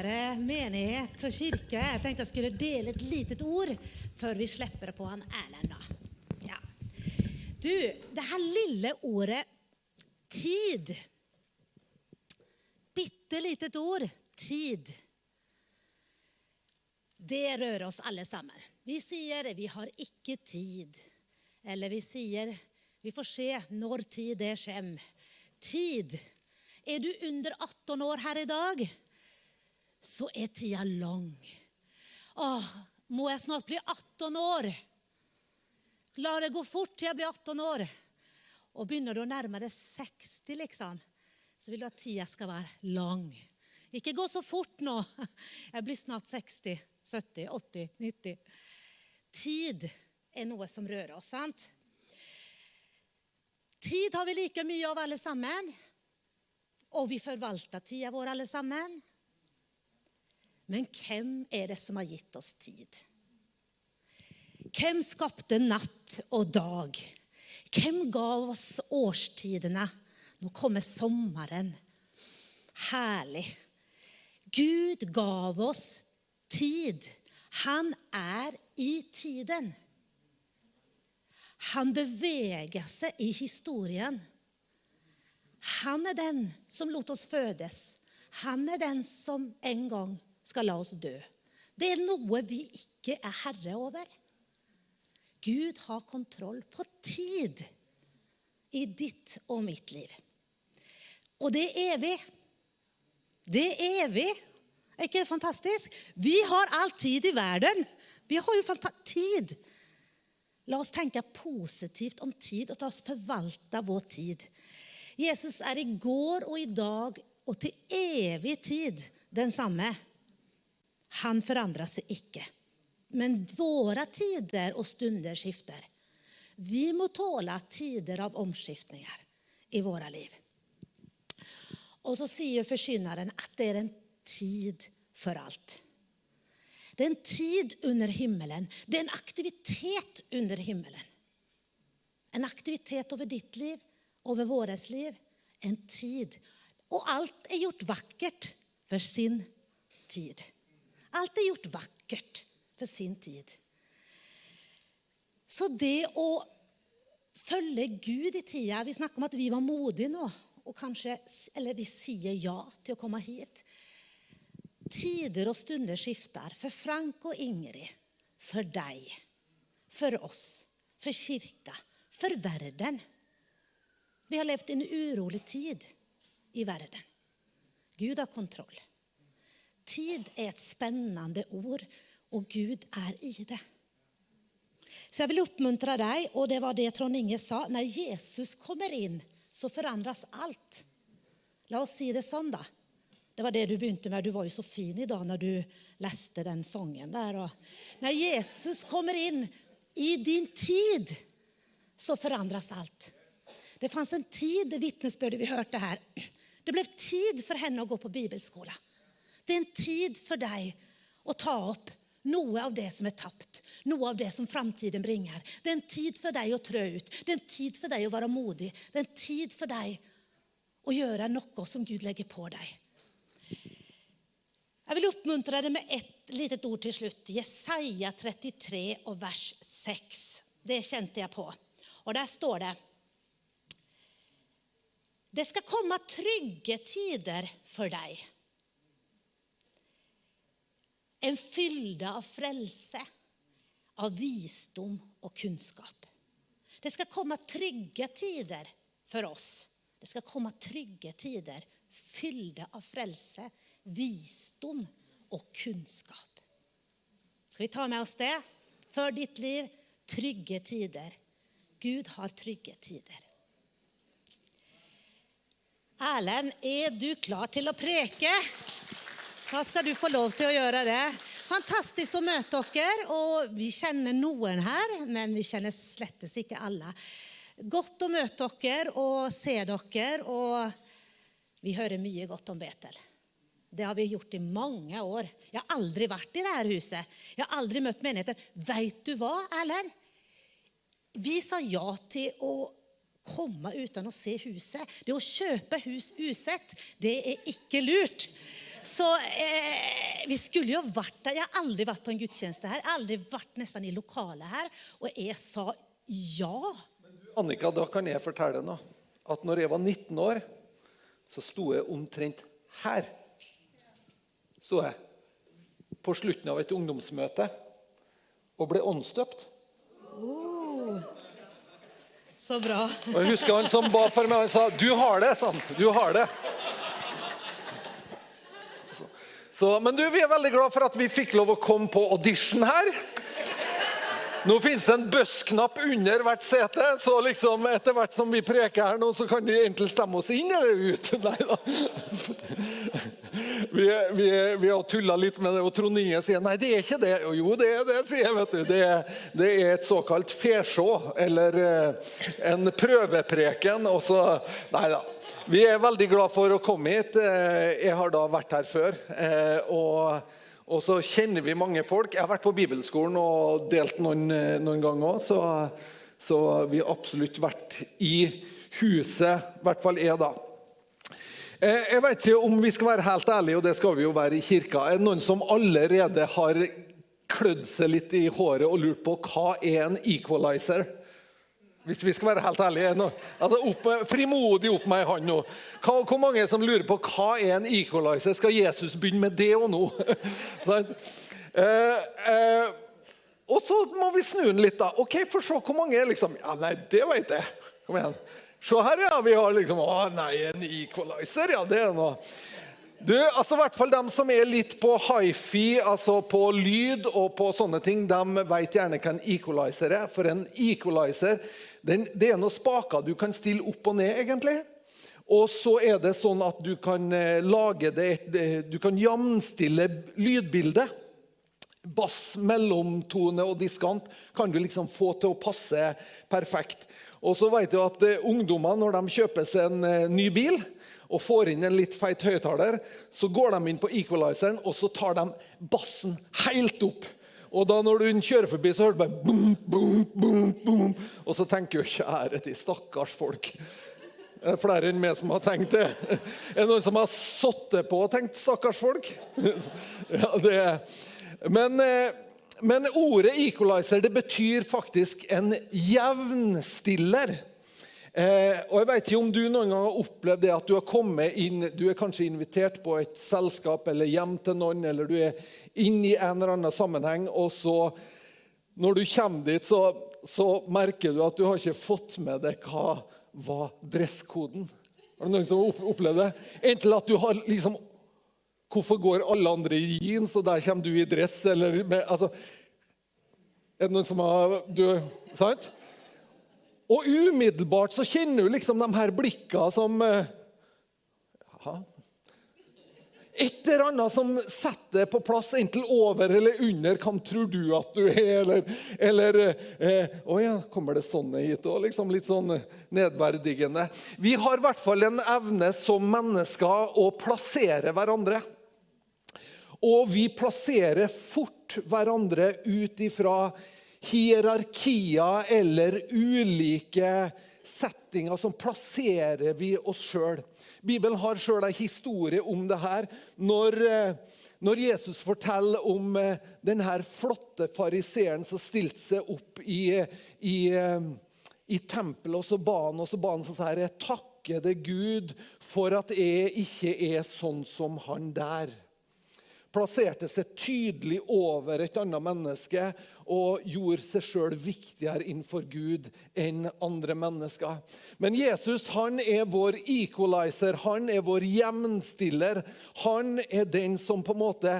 kjære menighet og kirke. Jeg tenkte jeg skulle dele et lite ord før vi slipper på han Erlend. da. Ja. Du, det her lille ordet tid Bitte lite ord tid. Det rører oss alle sammen. Vi sier 'vi har ikke tid'. Eller vi sier 'vi får se når tid det kommer'. Tid. Er du under 18 år her i dag, så er tida lang. Åh, må jeg snart bli 18 år? La det gå fort til jeg blir 18 år. Og begynner du å nærme deg 60, liksom, så vil du at tida skal være lang. Ikke gå så fort nå. Jeg blir snart 60, 70, 80, 90. Tid er noe som rører oss, sant? Tid har vi like mye av alle sammen. Og vi forvalter tida vår alle sammen. Men hvem er det som har gitt oss tid? Hvem skapte natt og dag? Hvem ga oss årstidene? Nå kommer sommeren. Herlig. Gud gav oss tid. Han er i tiden. Han beveger seg i historien. Han er den som lot oss fødes. Han er den som en gang skal la oss dø. Det er noe vi ikke er herre over. Gud har kontroll på tid i ditt og mitt liv. Og det er evig. Det er evig. Er ikke det fantastisk? Vi har all tid i verden. Vi har jo tid. La oss tenke positivt om tid og ta oss forvalte vår tid. Jesus er i går og i dag og til evig tid den samme. Han forandrer seg ikke. Men våre tider og stunder skifter. Vi må tåle tider av omskiftninger i våre liv. Og så sier forkynneren at det er en tid for alt. Det er en tid under himmelen. Det er en aktivitet under himmelen. En aktivitet over ditt liv, over vårt liv. En tid. Og alt er gjort vakkert for sin tid. Alt er gjort vakkert for sin tid. Så det å følge Gud i tida Vi snakker om at vi var modige nå. Og kanskje, eller vi sier ja til å komme hit. Tider og stunder skifter for Frank og Ingrid, for deg, for oss, for kirka, for verden. Vi har levd en urolig tid i verden. Gud har kontroll. Tid er et spennende ord, og Gud er i det. Så jeg vil oppmuntre deg, og det var det Trond Inge sa, når Jesus kommer inn, så forandres alt. La oss si det sånn, da. Det var det du begynte med. Du var jo så fin i dag når du leste den sangen der. Når Jesus kommer inn i din tid, så forandres alt. Det fantes en tid, det vitnesbyrdet vi hørte her. Det ble tid for henne å gå på bibelskole. Det er en tid for deg å ta opp noe av det som er tapt, noe av det som framtiden bringer. Det er en tid for deg å trø ut. Det er en tid for deg å være modig. Det er en tid for deg å gjøre noe som Gud legger på deg. Jeg vil oppmuntre deg med et lite ord til slutt. Jesaja 33 og vers 6. Det kjente jeg på. Og der står det Det skal komme trygge tider for deg. En fylde av frelse, av visdom og kunnskap. Det skal komme trygge tider for oss. Det skal komme trygge tider, fylde av frelse, visdom og kunnskap. Skal vi ta med oss det? For ditt liv trygge tider. Gud har trygge tider. Erlend, er du klar til å preke? Da skal du få lov til å gjøre det. Fantastisk å møte dere. og Vi kjenner noen her, men vi kjenner slettes ikke alle. Godt å møte dere og se dere. og Vi hører mye godt om Betel. Det har vi gjort i mange år. Jeg har aldri vært i dette huset. Jeg har aldri møtt menigheten. Veit du hva, Erlend? Vi sa ja til å komme uten å se huset. Det å kjøpe hus usett, det er ikke lurt. Så eh, vi skulle jo vært der. Jeg har aldri vært på en gudstjeneste her. Aldri vært nesten i lokalet her. Og jeg sa ja. Annika, da kan jeg fortelle noe. At når jeg var 19 år, så sto jeg omtrent her. Sto jeg. På slutten av et ungdomsmøte. Og ble åndsdøpt. Så bra. Og jeg husker han som ba for meg, han sa 'Du har det', sa han. Du har det. Så, så, men du, vi er veldig glad for at vi fikk lov å komme på audition her. Nå finnes det en buss-knapp under hvert sete, så liksom etter hvert som vi preker her nå, så kan de egentlig stemme oss inn eller ut. Nei da. Vi, vi, vi har tulla litt med det, og Trond Inge sier nei, det er ikke det. Jo, det er det, sier jeg. vet du. Det, det er et såkalt fesjå, eller eh, en prøvepreken. Og så Nei da. Vi er veldig glad for å komme hit. Eh, Jeg har da vært her før. eh, og og så kjenner vi mange folk. Jeg har vært på bibelskolen og delt noen, eh, noen ganger òg, så, så vi har absolutt vært i huset, i hvert fall jeg, da. Eh, Jeg vet ikke om vi skal være helt ærlige, og det skal vi jo være i kirka. Er det noen som allerede har klødd seg litt i håret og lurt på hva er en equalizer? Hvis vi skal være helt ærlige. Nå, altså opp, frimodig opp med ei hånd nå. Hva, hvor mange som lurer på hva er en equalizer? Skal Jesus begynne med det og nå? Sant? eh, eh, og så må vi snu den litt, da. Ok, For se hvor mange er liksom Ja, nei, det vet jeg. Kom igjen. Se her, ja. Vi har liksom Å nei, en equalizer, ja. Det er noe. Du, altså hvert fall De som er litt på hifi, altså på lyd og på sånne ting, de vet gjerne hva en equalizer er. For en equalizer den, det er noen spaker du kan stille opp og ned, egentlig. Og så er det sånn at du kan eh, lage det et, Du kan jamstille lydbildet. Bass, mellomtone og diskant kan du liksom få til å passe perfekt. Og så vet du at eh, ungdommer, når de kjøper seg en eh, ny bil og får inn en litt feit høyttaler, så går de inn på equalizeren og så tar de bassen helt opp. Og da når du kjører forbi, så hører du bare boom, boom, boom, boom. Og så tenker du kjære til stakkars folk. Det er flere enn meg som har tenkt det. Er det noen som har sittet på og tenkt 'stakkars folk'? Ja, det er. Men, eh, men ordet 'equalizer' det betyr faktisk en jevnstiller. Eh, og jeg vet ikke om du noen gang har opplevd det at du har kommet inn Du er kanskje invitert på et selskap eller hjem til noen, eller du er inne i en eller annen sammenheng, og så når du kommer dit, så, så merker du at du har ikke fått med deg hva var dresskoden. Har du noen som har opplevd det? Enten at du har liksom Hvorfor går alle andre i jeans, og der kommer du i dress? Eller med, altså, er det noen som har du, Sant? Og umiddelbart så kjenner du liksom de her blikka som eh, Jaha. Et eller annet som setter på plass, enten over eller under. Hvem tror du at du er? Eller, eller eh, Å ja, kommer det sånne hit òg? Liksom litt sånn nedverdigende. Vi har i hvert fall en evne som mennesker å plassere hverandre. Og vi plasserer fort hverandre ut ifra hierarkier eller ulike settinger. som plasserer vi oss sjøl. Bibelen har sjøl en historie om det her. Når, eh, når Jesus forteller om eh, denne flotte fariseeren som stilte seg opp i, i, eh, i tempelet, og så ba han, og så ba han sånn her Jeg takker deg, Gud, for at jeg ikke er sånn som han der plasserte seg tydelig over et annet menneske og gjorde seg sjøl viktigere innenfor Gud enn andre mennesker. Men Jesus han er vår equalizer, han er vår jevnstiller. Han er den som på en måte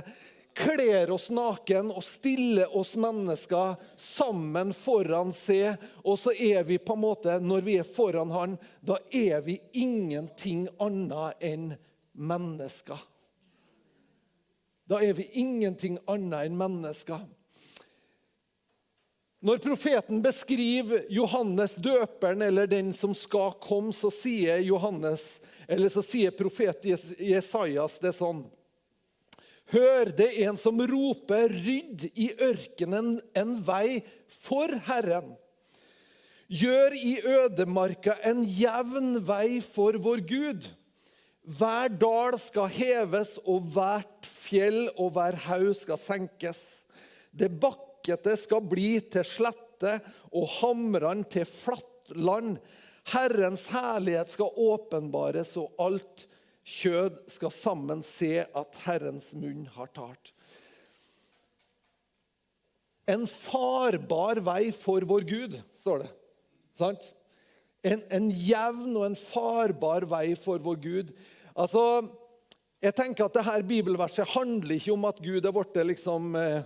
kler oss naken og stiller oss mennesker sammen foran seg. Og så er vi på en måte, når vi er foran han, da er vi ingenting annet enn mennesker. Da er vi ingenting annet enn mennesker. Når profeten beskriver Johannes døperen eller den som skal komme, så sier, Johannes, så sier profet Jes- Jesajas det sånn. Hør, det er en som roper, rydd i ørkenen en vei for Herren. Gjør i ødemarka en jevn vei for vår Gud. Hver dal skal heves, og hvert fjell og hver haug skal senkes. Det bakkete skal bli til slette, og hamrene til flatt land. Herrens herlighet skal åpenbares, og alt kjød skal sammen se at Herrens munn har talt. En farbar vei for vår Gud, står det. Sant? En, en jevn og en farbar vei for vår Gud. Altså, jeg tenker at dette bibelverset handler ikke om at Gud er blitt liksom eh,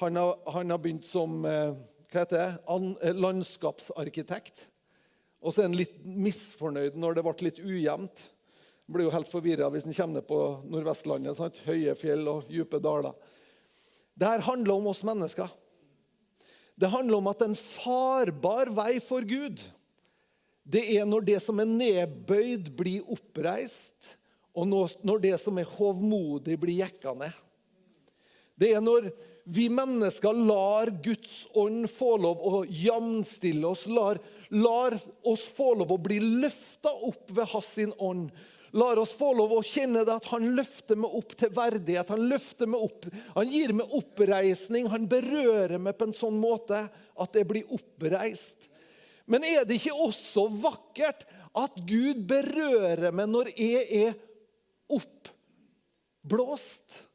han, har, han har begynt som eh, hva heter det, An, eh, landskapsarkitekt. Og så er han litt misfornøyd når det ble litt ujevnt. Han blir jo helt forvirra hvis han kommer ned på Nordvestlandet. Sant? Høye fjell og dype daler. Dette handler om oss mennesker. Det handler om at en farbar vei for Gud, det er når det som er nedbøyd, blir oppreist, og når det som er hovmodig, blir jekka ned. Det er når vi mennesker lar Guds ånd få lov å jamstille oss, lar, lar oss få lov å bli løfta opp ved hans ånd. Lar oss få lov å kjenne det at han løfter meg opp til verdighet. Han løfter meg opp, han gir meg oppreisning. Han berører meg på en sånn måte at jeg blir oppreist. Men er det ikke også vakkert at Gud berører meg når jeg er oppblåst?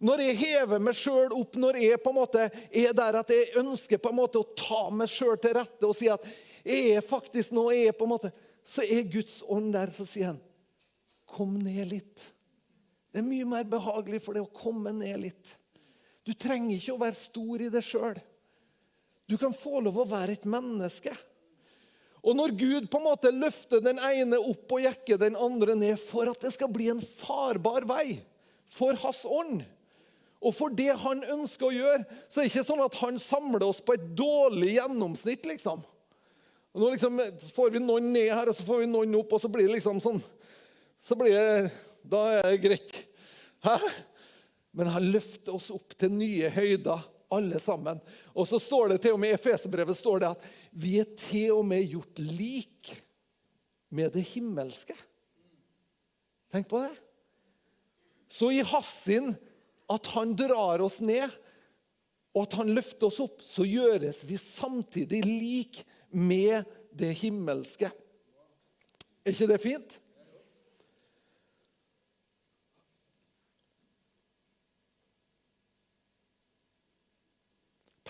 Når jeg hever meg sjøl opp, når jeg på en måte er der at jeg ønsker på en måte å ta meg sjøl til rette og si at jeg er faktisk nå jeg er på en måte, Så er Guds ånd der, så sier han, kom ned litt. Det er mye mer behagelig for deg å komme ned litt. Du trenger ikke å være stor i deg sjøl. Du kan få lov å være et menneske. Og når Gud på en måte løfter den ene opp og jekker den andre ned for at det skal bli en farbar vei for hans ånd, og for det han ønsker å gjøre, så er det ikke sånn at han samler oss på et dårlig gjennomsnitt. liksom. Og nå liksom får vi noen ned her, og så får vi noen opp, og så blir det liksom sånn så blir det, Da er det greit. Hæ? Men han løfter oss opp til nye høyder, alle sammen. Og så står det til og med i Efeserbrevet står det at vi er til og med gjort lik med det himmelske. Tenk på det. Så i hans at han drar oss ned, og at han løfter oss opp, så gjøres vi samtidig lik med det himmelske. Er ikke det fint?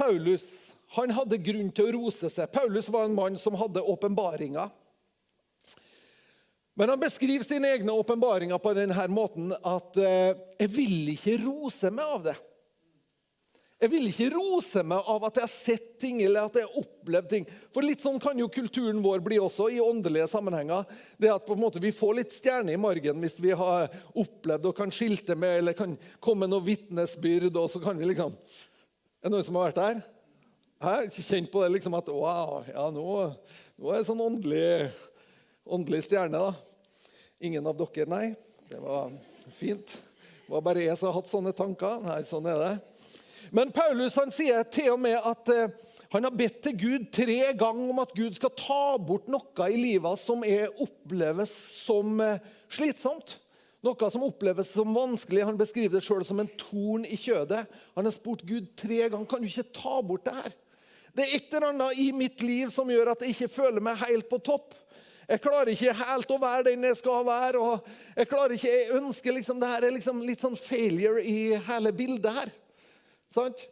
Paulus han hadde grunn til å rose seg. Paulus var en mann som hadde åpenbaringer. Men han beskriver sine egne åpenbaringer på denne måten at eh, 'jeg vil ikke rose meg av det'. Jeg vil ikke rose meg av at jeg har sett ting eller at jeg har opplevd ting. For litt sånn kan jo kulturen vår bli også i åndelige sammenhenger. Det at vi får litt stjerne i margen hvis vi har opplevd og kan skilte med eller kan komme med noe vitnesbyrd. og så kan vi liksom... Er det noen som har vært der? Jeg har kjent på det liksom at wow, ja, nå, nå er det sånn åndelig, åndelig stjerne. da. Ingen av dere, nei. Det var fint. Det var bare jeg som har hatt sånne tanker. Nei, sånn er det. Men Paulus han sier til og med at eh, han har bedt til Gud tre ganger om at Gud skal ta bort noe i livet som er, oppleves som eh, slitsomt. Noe som oppleves som vanskelig. Han beskriver det sjøl som en torn i kjødet. Han har spurt Gud tre ganger kan du ikke ta bort det her. Det er et eller annet i mitt liv som gjør at jeg ikke føler meg helt på topp. Jeg klarer ikke helt å være den jeg skal være. og Jeg klarer ikke, jeg ønsker liksom, Det her er liksom litt sånn failure i hele bildet her. Sant?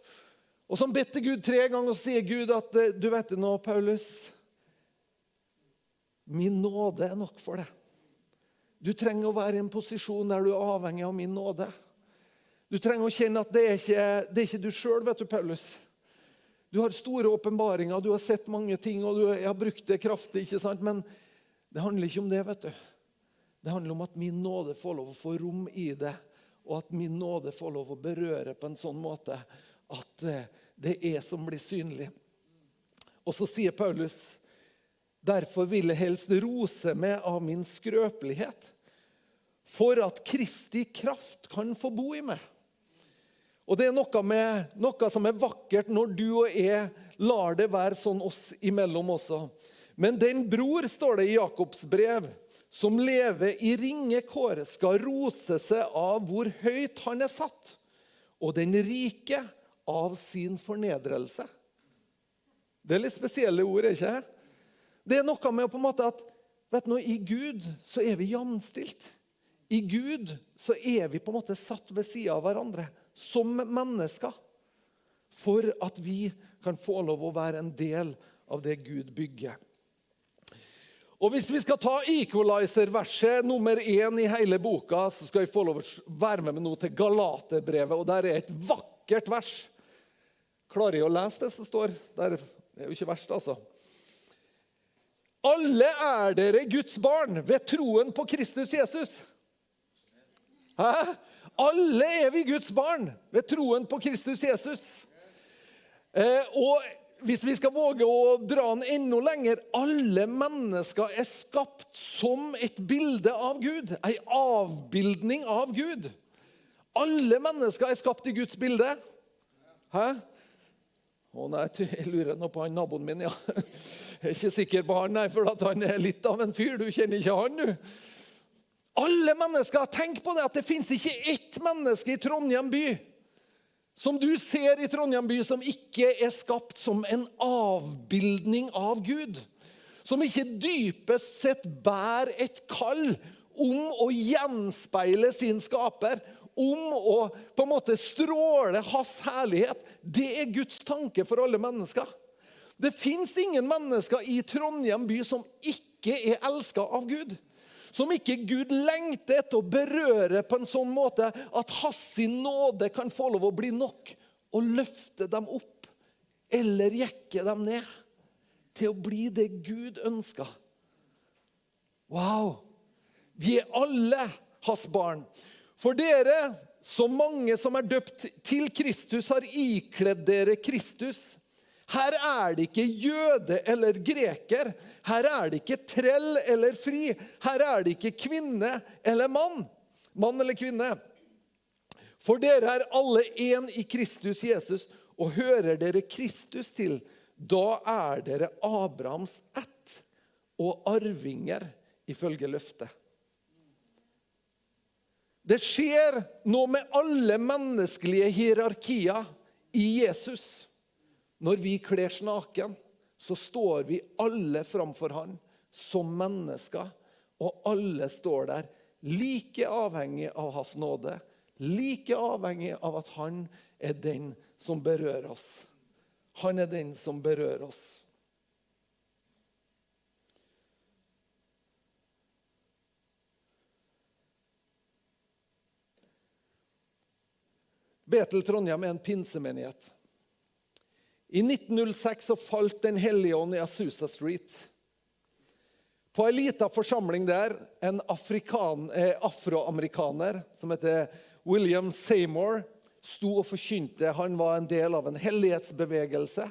Og så bedt til Gud tre ganger, og sier Gud at eh, du vet det nå, Paulus Min nåde er nok for deg. Du trenger å være i en posisjon der du er avhengig av min nåde. Du trenger å kjenne at det er ikke, det er ikke du sjøl, vet du, Paulus. Du har store åpenbaringer, du har sett mange ting, og du har brukt det kraftig. ikke sant? Men det handler ikke om det. vet du. Det handler om at min nåde får lov å få rom i det, og at min nåde får lov å berøre på en sånn måte at eh, det er som blir synlig. Og så sier Paulus derfor vil jeg helst rose meg av min skrøpelighet, for at Kristi kraft kan få bo i meg. Og Det er noe, med, noe som er vakkert når du og jeg lar det være sånn oss imellom også. Men den bror, står det i Jakobs brev, som lever i ringe kår, skal rose seg av hvor høyt han er satt, og den rike av sin fornedrelse. Det er litt spesielle ord, ikke det? Det er noe med på en måte at vet du, I Gud så er vi jamstilt. I Gud så er vi på en måte satt ved sida av hverandre som mennesker. For at vi kan få lov å være en del av det Gud bygger. Og Hvis vi skal ta equalizer-verset nummer én i hele boka, så skal vi få lov å være med meg nå til Galaterbrevet. og Der er et vakkert vers. Klarer jeg å lese det som står? Det er jo ikke verst, altså. Alle er dere Guds barn ved troen på Kristus Jesus. Hæ? Alle er vi Guds barn ved troen på Kristus Jesus. Eh, og hvis vi skal våge å dra den enda lenger Alle mennesker er skapt som et bilde av Gud. Ei avbildning av Gud. Alle mennesker er skapt i Guds bilde. Hæ? Å nei, jeg lurer nå på han naboen min, ja. Jeg er ikke sikker på han, nei, for han er litt av en fyr. Du kjenner ikke han, du. Alle mennesker, Tenk på det at det fins ikke ett menneske i Trondheim by som du ser i Trondheim by, som ikke er skapt som en avbildning av Gud. Som ikke dypest sett bærer et kall om å gjenspeile sin skaper. Om å på en måte stråle hans herlighet. Det er Guds tanke for alle mennesker. Det fins ingen mennesker i Trondheim by som ikke er elska av Gud. Som ikke Gud lengter etter å berøre på en sånn måte at hans nåde kan få lov å bli nok og løfte dem opp eller jekke dem ned til å bli det Gud ønsker. Wow! Vi er alle hans barn. For dere, så mange som er døpt til Kristus, har ikledd dere Kristus. Her er det ikke jøde eller greker. Her er det ikke trell eller fri. Her er det ikke kvinne eller mann. Mann eller kvinne. For dere er alle én i Kristus Jesus, og hører dere Kristus til, da er dere Abrahams ett og arvinger ifølge løftet. Det skjer noe med alle menneskelige hierarkier i Jesus. Når vi kler naken, så står vi alle framfor Han som mennesker. Og alle står der like avhengig av Hans nåde, like avhengig av at Han er den som berører oss. Han er den som berører oss. Betel Trondheim er en pinsemenighet. I 1906 så falt Den hellige ånd i Asusa Street. På ei lita forsamling der, en eh, afroamerikaner som heter William Seymour, sto og forkynte. Han var en del av en hellighetsbevegelse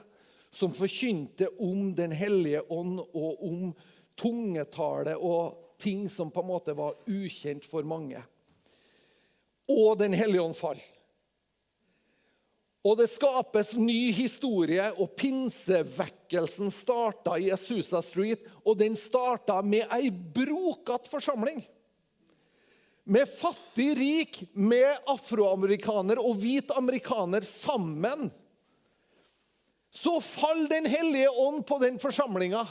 som forkynte om Den hellige ånd og om tungetale og ting som på en måte var ukjent for mange. Og Den hellige ånd falt. Og det skapes ny historie, og pinsevekkelsen starta i Asusa Street. Og den starta med ei brokete forsamling. Med fattig, rik, med afroamerikaner og hvit amerikaner sammen. Så faller Den hellige ånd på den forsamlinga.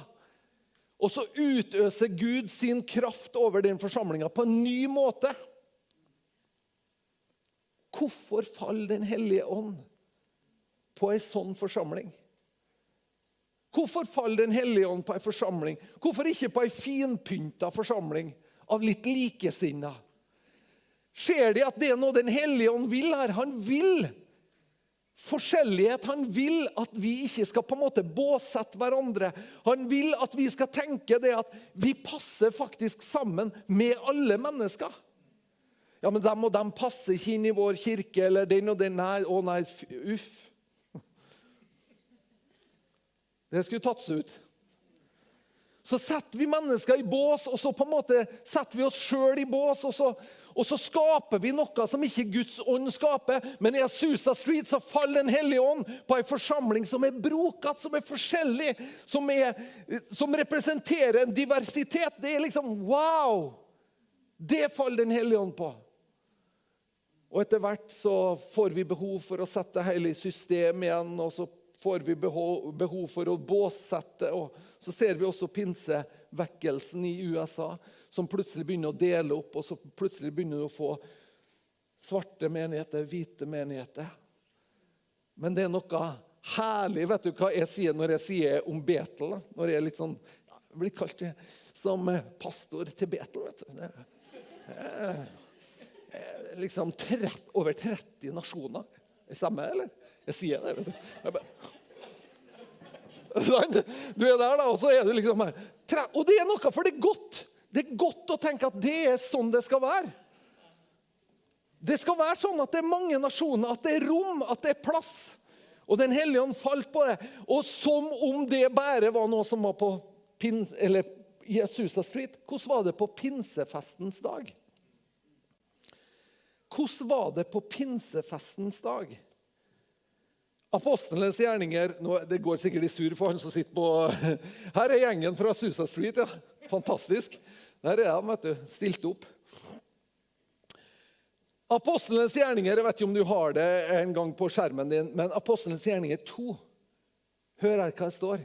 Og så utøser Gud sin kraft over den forsamlinga på en ny måte. Hvorfor faller Den hellige ånd? På ei sånn forsamling? Hvorfor faller Den hellige ånd på ei forsamling? Hvorfor ikke på ei finpynta forsamling av litt likesinna? Ser de at det er noe Den hellige ånd vil her? Han vil forskjellighet. Han vil at vi ikke skal på en måte båsette hverandre. Han vil at vi skal tenke det at vi passer faktisk sammen med alle mennesker. Ja, men dem og dem passer ikke inn i vår kirke, eller den og den. Nei, å nei, uff. Det skulle tatt seg ut. så setter vi mennesker i bås, og så på en måte setter vi oss sjøl i bås. Og så, og så skaper vi noe som ikke Guds ånd skaper. Men i Asusa Street så faller Den hellige ånd på en forsamling som er brokete, som er forskjellig, som, er, som representerer en diversitet. Det er liksom wow! Det faller Den hellige ånd på. Og etter hvert så får vi behov for å sette hele i system igjen. og så får vi behov for å båssette. Og så ser vi også pinsevekkelsen i USA, som plutselig begynner å dele opp. Og så plutselig begynner du å få svarte menigheter, hvite menigheter. Men det er noe herlig. Vet du hva jeg sier når jeg sier om Betel? Når jeg er litt sånn, jeg blir kalt som pastor til Betel. vet du. Det er, liksom 30, over 30 nasjoner. Det stemmer, eller? Jeg sier det. vet du. Bare... Du er der, da, og så er du liksom her. Og det er noe, for det er godt. Det er godt å tenke at det er sånn det skal være. Det skal være sånn at det er mange nasjoner, at det er rom, at det er plass. Og Den hellige ånd falt på det. Og som om det bare var noe som var på pins, eller Jesusa Susa Street. Hvordan var det på pinsefestens dag? Hvordan var det på pinsefestens dag? Apostlenes gjerninger nå, Det går sikkert i sur for han som sitter på Her er gjengen fra Susa Street. ja. Fantastisk. Der er de, vet du. Stilt opp. Apostlenes gjerninger Jeg vet ikke om du har det en gang på skjermen din, men Apostlenes gjerninger 2 Hør her hva det står.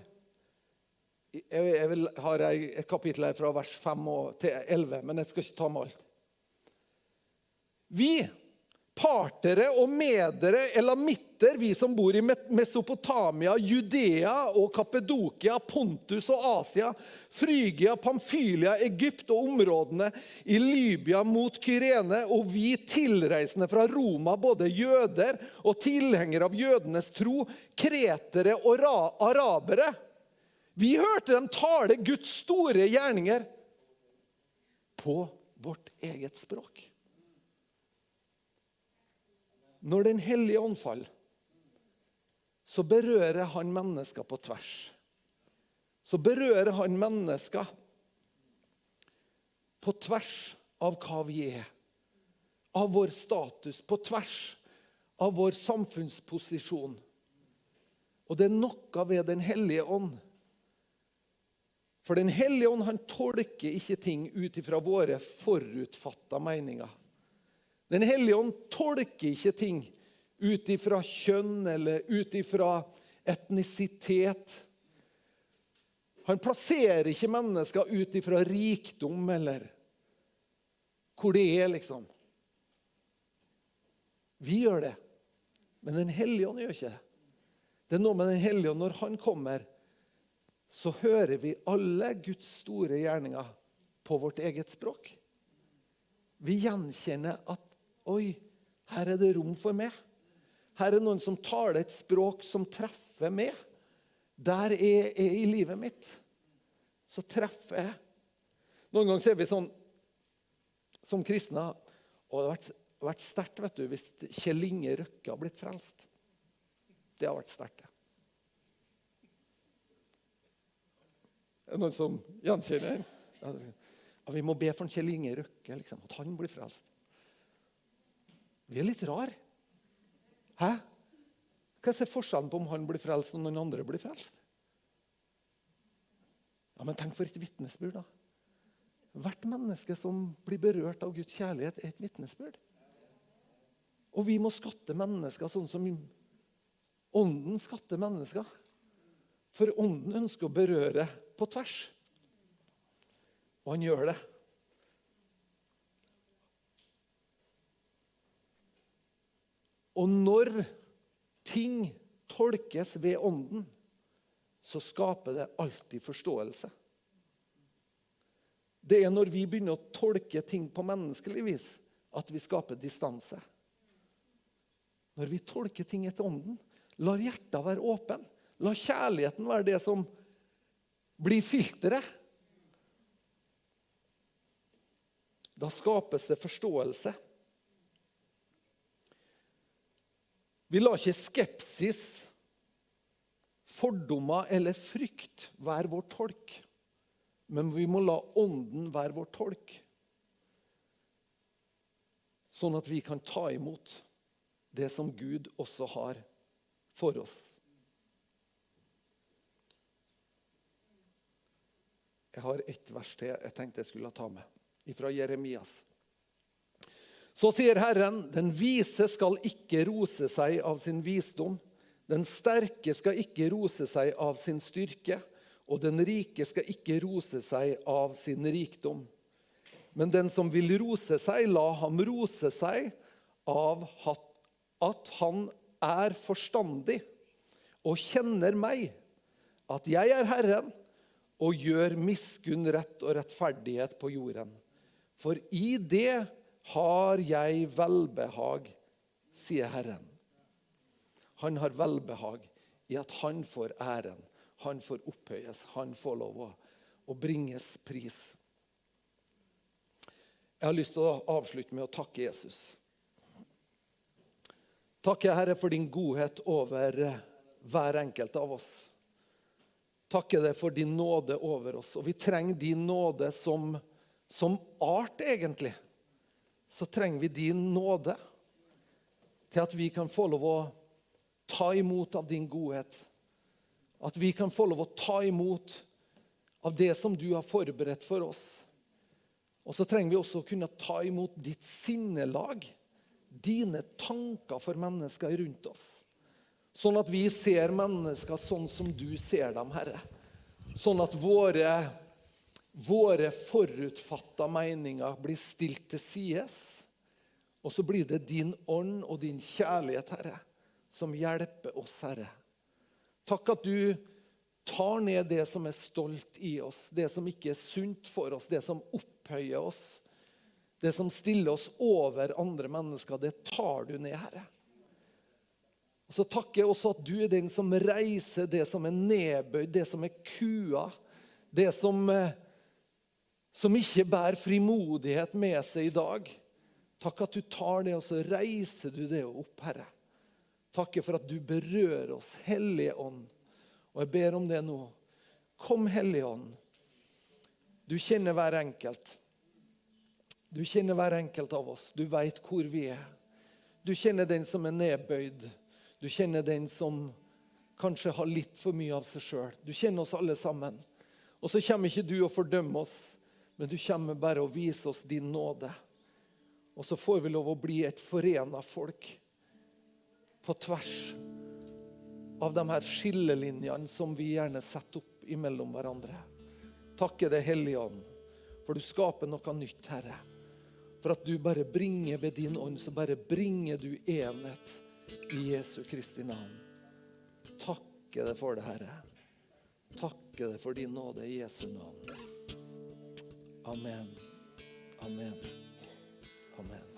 Jeg, vil, har et kapittel her fra vers 5 til 11, men jeg skal ikke ta med alt. Vi partere og medere, elamitter, vi som bor i Mesopotamia, Judea og Kappedokia, Pontus og Asia, Frygia, Pamfylia, Egypt og områdene i Libya mot Kyrene, og vi tilreisende fra Roma, både jøder og tilhengere av jødenes tro, kretere og arabere. Vi hørte dem tale Guds store gjerninger på vårt eget språk. Når Den hellige ånd faller, så berører han mennesker på tvers. Så berører han mennesker på tvers av hva vi er, av vår status, på tvers av vår samfunnsposisjon. Og det er noe ved Den hellige ånd. For Den hellige ånd han tolker ikke ting ut ifra våre forutfatta meninger. Den hellige ånd tolker ikke ting ut ifra kjønn eller ut ifra etnisitet. Han plasserer ikke mennesker ut ifra rikdom eller hvor det er, liksom. Vi gjør det, men Den hellige ånd gjør ikke det. Det er noe med Den hellige ånd. Når han kommer, så hører vi alle Guds store gjerninger på vårt eget språk. Vi gjenkjenner at Oi, her er det rom for meg. Her er noen som taler et språk som treffer meg. Der er jeg i livet mitt. Så treffer jeg. Noen ganger ser vi sånn som kristne Og det har vært, vært sterkt vet du, hvis Kjell Inge Røkke har blitt frelst. Det har vært sterkt. det. Er det noen som gjenkjenner? Ja, vi må be for Kjell Inge Røkke, liksom, at han blir frelst. Vi er litt rar. Hæ? Hva er forskjellen på om han blir frelst og noen andre blir frelst? Ja, men Tenk for et vitnesbyrd, da. Hvert menneske som blir berørt av Guds kjærlighet, er et vitnesbyrd. Og vi må skatte mennesker sånn som Ånden skatter mennesker. For Ånden ønsker å berøre på tvers. Og han gjør det. Og når ting tolkes ved Ånden, så skaper det alltid forståelse. Det er når vi begynner å tolke ting på menneskelig vis, at vi skaper distanse. Når vi tolker ting etter Ånden, lar hjertet være åpen. La kjærligheten være det som blir filteret. Da skapes det forståelse. Vi lar ikke skepsis, fordommer eller frykt være vår tolk. Men vi må la Ånden være vår tolk. Sånn at vi kan ta imot det som Gud også har for oss. Jeg har ett vers til jeg tenkte jeg skulle ta med, fra Jeremias. Så sier Herren, den vise skal ikke rose seg av sin visdom. Den sterke skal ikke rose seg av sin styrke, og den rike skal ikke rose seg av sin rikdom. Men den som vil rose seg, la ham rose seg av at han er forstandig og kjenner meg, at jeg er Herren, og gjør miskunn, rett og rettferdighet på jorden. For i det har jeg velbehag, sier Herren. Han har velbehag i at han får æren, han får opphøyes, han får lov å, bringes pris. Jeg har lyst til å avslutte med å takke Jesus. Takke Herre for din godhet over eh, hver enkelt av oss. Takke deg for din nåde over oss. Og vi trenger din nåde som, som art, egentlig. Så trenger vi din nåde til at vi kan få lov å ta imot av din godhet. At vi kan få lov å ta imot av det som du har forberedt for oss. Og så trenger vi også å kunne ta imot ditt sinnelag, dine tanker for mennesker rundt oss. Sånn at vi ser mennesker sånn som du ser dem, Herre. Sånn at våre, våre forutfatta meninger blir stilt til sides. Og så blir det din ånd og din kjærlighet, Herre, som hjelper oss, Herre. Takk at du tar ned det som er stolt i oss, det som ikke er sunt for oss, det som opphøyer oss. Det som stiller oss over andre mennesker, det tar du ned, Herre. Og Så takker jeg også at du er den som reiser det som er nedbøyd, det som er kua. Det som, eh, som ikke bærer frimodighet med seg i dag. Takk at du tar det, og så reiser du det opp, Herre. Takker for at du berører oss, Hellige Ånd. Og jeg ber om det nå. Kom, Hellige Ånd. Du kjenner hver enkelt. Du kjenner hver enkelt av oss. Du veit hvor vi er. Du kjenner den som er nedbøyd. Du kjenner den som kanskje har litt for mye av seg sjøl. Du kjenner oss alle sammen. Og så kommer ikke du og fordømmer oss, men du kommer bare og viser oss din nåde. Og så får vi lov å bli et forena folk på tvers av de her skillelinjene som vi gjerne setter opp imellom hverandre. Takke deg, Hellige Ånd, for du skaper noe nytt, Herre. For at du bare bringer ved din ånd, så bare bringer du enhet i Jesu Kristi navn. Takke deg for det, Herre. Takke deg for din nåde i Jesu navn. Amen. Amen. Amen.